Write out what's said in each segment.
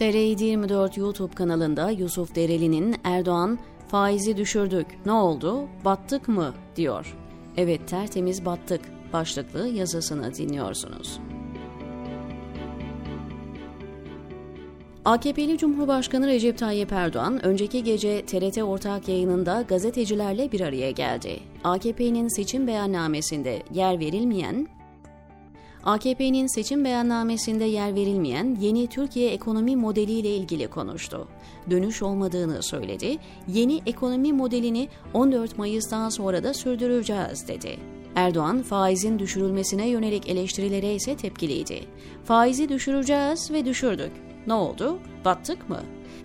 TR24 YouTube kanalında Yusuf Dereli'nin Erdoğan faizi düşürdük ne oldu battık mı diyor. Evet tertemiz battık başlıklı yazısını dinliyorsunuz. AKP'li Cumhurbaşkanı Recep Tayyip Erdoğan önceki gece TRT ortak yayınında gazetecilerle bir araya geldi. AKP'nin seçim beyannamesinde yer verilmeyen AKP'nin seçim beyannamesinde yer verilmeyen yeni Türkiye ekonomi modeliyle ilgili konuştu. Dönüş olmadığını söyledi. Yeni ekonomi modelini 14 Mayıs'tan sonra da sürdüreceğiz dedi. Erdoğan faizin düşürülmesine yönelik eleştirilere ise tepkiliydi. Faizi düşüreceğiz ve düşürdük. Ne oldu? Battık mı?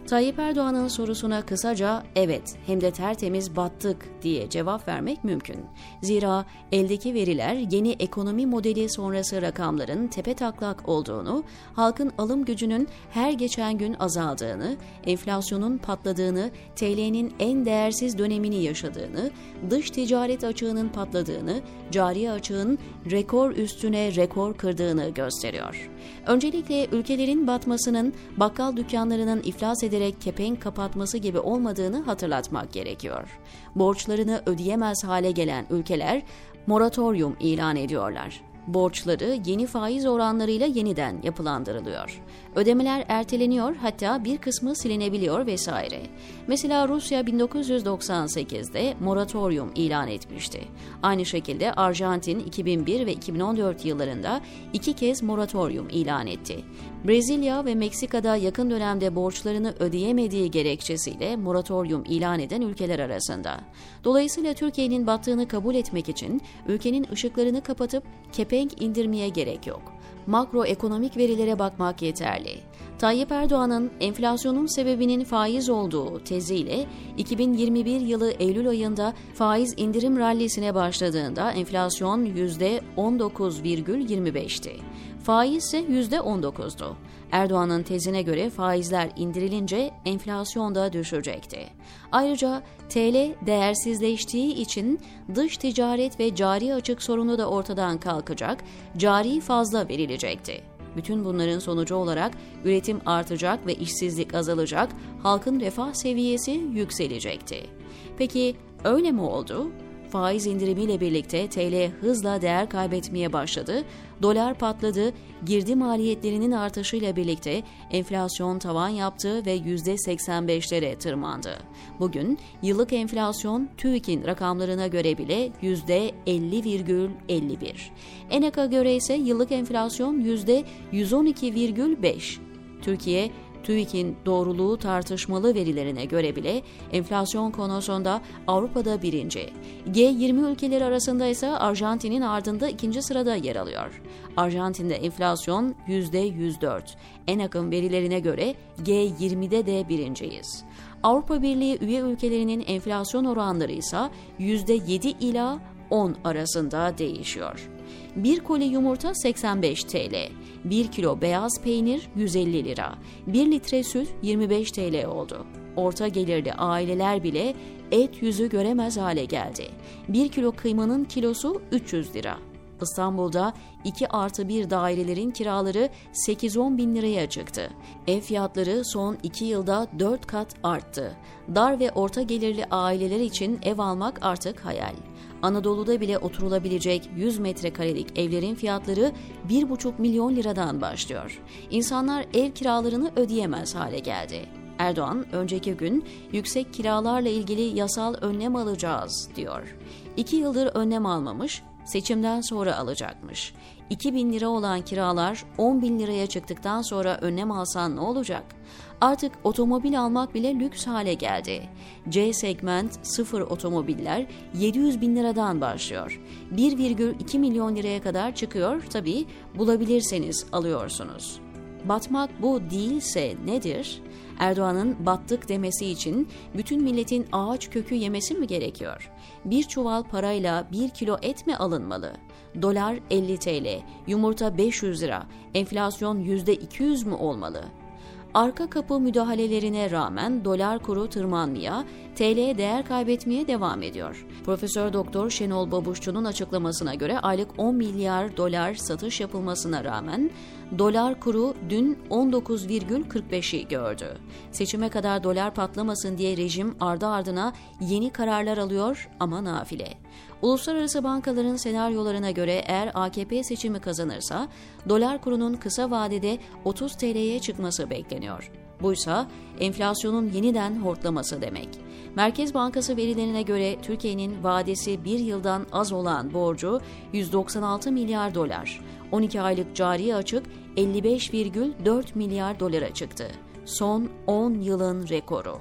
Tayyip Erdoğan'ın sorusuna kısaca evet hem de tertemiz battık diye cevap vermek mümkün. Zira eldeki veriler yeni ekonomi modeli sonrası rakamların tepe taklak olduğunu, halkın alım gücünün her geçen gün azaldığını, enflasyonun patladığını, TL'nin en değersiz dönemini yaşadığını, dış ticaret açığının patladığını, cari açığın rekor üstüne rekor kırdığını gösteriyor. Öncelikle ülkelerin batmasının bakkal dükkanlarının iflas ederek kepenk kapatması gibi olmadığını hatırlatmak gerekiyor. Borçlarını ödeyemez hale gelen ülkeler moratorium ilan ediyorlar borçları yeni faiz oranlarıyla yeniden yapılandırılıyor. Ödemeler erteleniyor hatta bir kısmı silinebiliyor vesaire. Mesela Rusya 1998'de moratorium ilan etmişti. Aynı şekilde Arjantin 2001 ve 2014 yıllarında iki kez moratorium ilan etti. Brezilya ve Meksika'da yakın dönemde borçlarını ödeyemediği gerekçesiyle moratorium ilan eden ülkeler arasında. Dolayısıyla Türkiye'nin battığını kabul etmek için ülkenin ışıklarını kapatıp kepenk indirmeye gerek yok. Makroekonomik verilere bakmak yeterli. Tayyip Erdoğan'ın enflasyonun sebebinin faiz olduğu teziyle 2021 yılı Eylül ayında faiz indirim rallisine başladığında enflasyon %19,25'ti. Faiz ise %19'du. Erdoğan'ın tezine göre faizler indirilince enflasyon da düşecekti. Ayrıca TL değersizleştiği için dış ticaret ve cari açık sorunu da ortadan kalkacak, cari fazla verilecekti. Bütün bunların sonucu olarak üretim artacak ve işsizlik azalacak, halkın refah seviyesi yükselecekti. Peki öyle mi oldu? Faiz indirimiyle birlikte TL hızla değer kaybetmeye başladı, dolar patladı, girdi maliyetlerinin artışıyla birlikte enflasyon tavan yaptı ve %85'lere tırmandı. Bugün yıllık enflasyon TÜİK'in rakamlarına göre bile %50,51. ENAK'a göre ise yıllık enflasyon %112,5. Türkiye TÜİK'in doğruluğu tartışmalı verilerine göre bile enflasyon konusunda Avrupa'da birinci. G20 ülkeleri arasında ise Arjantin'in ardında ikinci sırada yer alıyor. Arjantin'de enflasyon %104. En akım verilerine göre G20'de de birinciyiz. Avrupa Birliği üye ülkelerinin enflasyon oranları ise %7 ila 10 arasında değişiyor. 1 koli yumurta 85 TL, 1 kilo beyaz peynir 150 lira, 1 litre süt 25 TL oldu. Orta gelirli aileler bile et yüzü göremez hale geldi. 1 kilo kıymanın kilosu 300 lira. İstanbul'da 2 artı 1 dairelerin kiraları 8-10 bin liraya çıktı. Ev fiyatları son 2 yılda 4 kat arttı. Dar ve orta gelirli aileler için ev almak artık hayal. Anadolu'da bile oturulabilecek 100 metrekarelik evlerin fiyatları 1,5 milyon liradan başlıyor. İnsanlar ev kiralarını ödeyemez hale geldi. Erdoğan önceki gün yüksek kiralarla ilgili yasal önlem alacağız diyor. İki yıldır önlem almamış, seçimden sonra alacakmış. 2 bin lira olan kiralar 10 bin liraya çıktıktan sonra önlem alsan ne olacak? Artık otomobil almak bile lüks hale geldi. C segment sıfır otomobiller 700 bin liradan başlıyor. 1,2 milyon liraya kadar çıkıyor tabii bulabilirseniz alıyorsunuz. Batmak bu değilse nedir? Erdoğan'ın battık demesi için bütün milletin ağaç kökü yemesi mi gerekiyor? Bir çuval parayla bir kilo et mi alınmalı? Dolar 50 TL, yumurta 500 lira, enflasyon %200 mü olmalı? arka kapı müdahalelerine rağmen dolar kuru tırmanmaya, TL değer kaybetmeye devam ediyor. Profesör Doktor Şenol Babuşçu'nun açıklamasına göre aylık 10 milyar dolar satış yapılmasına rağmen Dolar kuru dün 19,45'i gördü. Seçime kadar dolar patlamasın diye rejim ardı ardına yeni kararlar alıyor ama nafile. Uluslararası bankaların senaryolarına göre eğer AKP seçimi kazanırsa dolar kurunun kısa vadede 30 TL'ye çıkması bekleniyor. Buysa enflasyonun yeniden hortlaması demek. Merkez Bankası verilerine göre Türkiye'nin vadesi bir yıldan az olan borcu 196 milyar dolar. 12 aylık cari açık 55,4 milyar dolara çıktı. Son 10 yılın rekoru.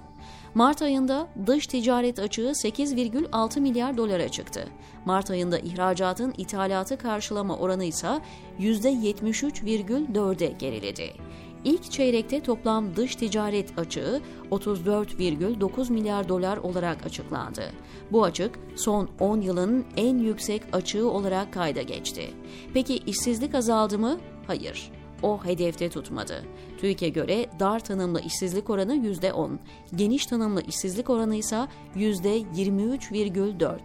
Mart ayında dış ticaret açığı 8,6 milyar dolara çıktı. Mart ayında ihracatın ithalatı karşılama oranı ise %73,4'e geriledi. İlk çeyrekte toplam dış ticaret açığı 34,9 milyar dolar olarak açıklandı. Bu açık son 10 yılın en yüksek açığı olarak kayda geçti. Peki işsizlik azaldı mı? Hayır o hedefte tutmadı. TÜİK'e göre dar tanımlı işsizlik oranı %10, geniş tanımlı işsizlik oranı ise %23,4.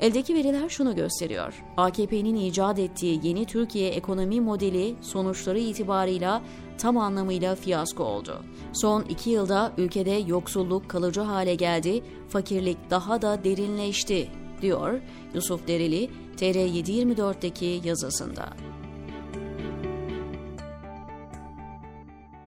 Eldeki veriler şunu gösteriyor. AKP'nin icat ettiği yeni Türkiye ekonomi modeli sonuçları itibarıyla tam anlamıyla fiyasko oldu. Son iki yılda ülkede yoksulluk kalıcı hale geldi, fakirlik daha da derinleşti, diyor Yusuf Dereli TR724'deki yazısında.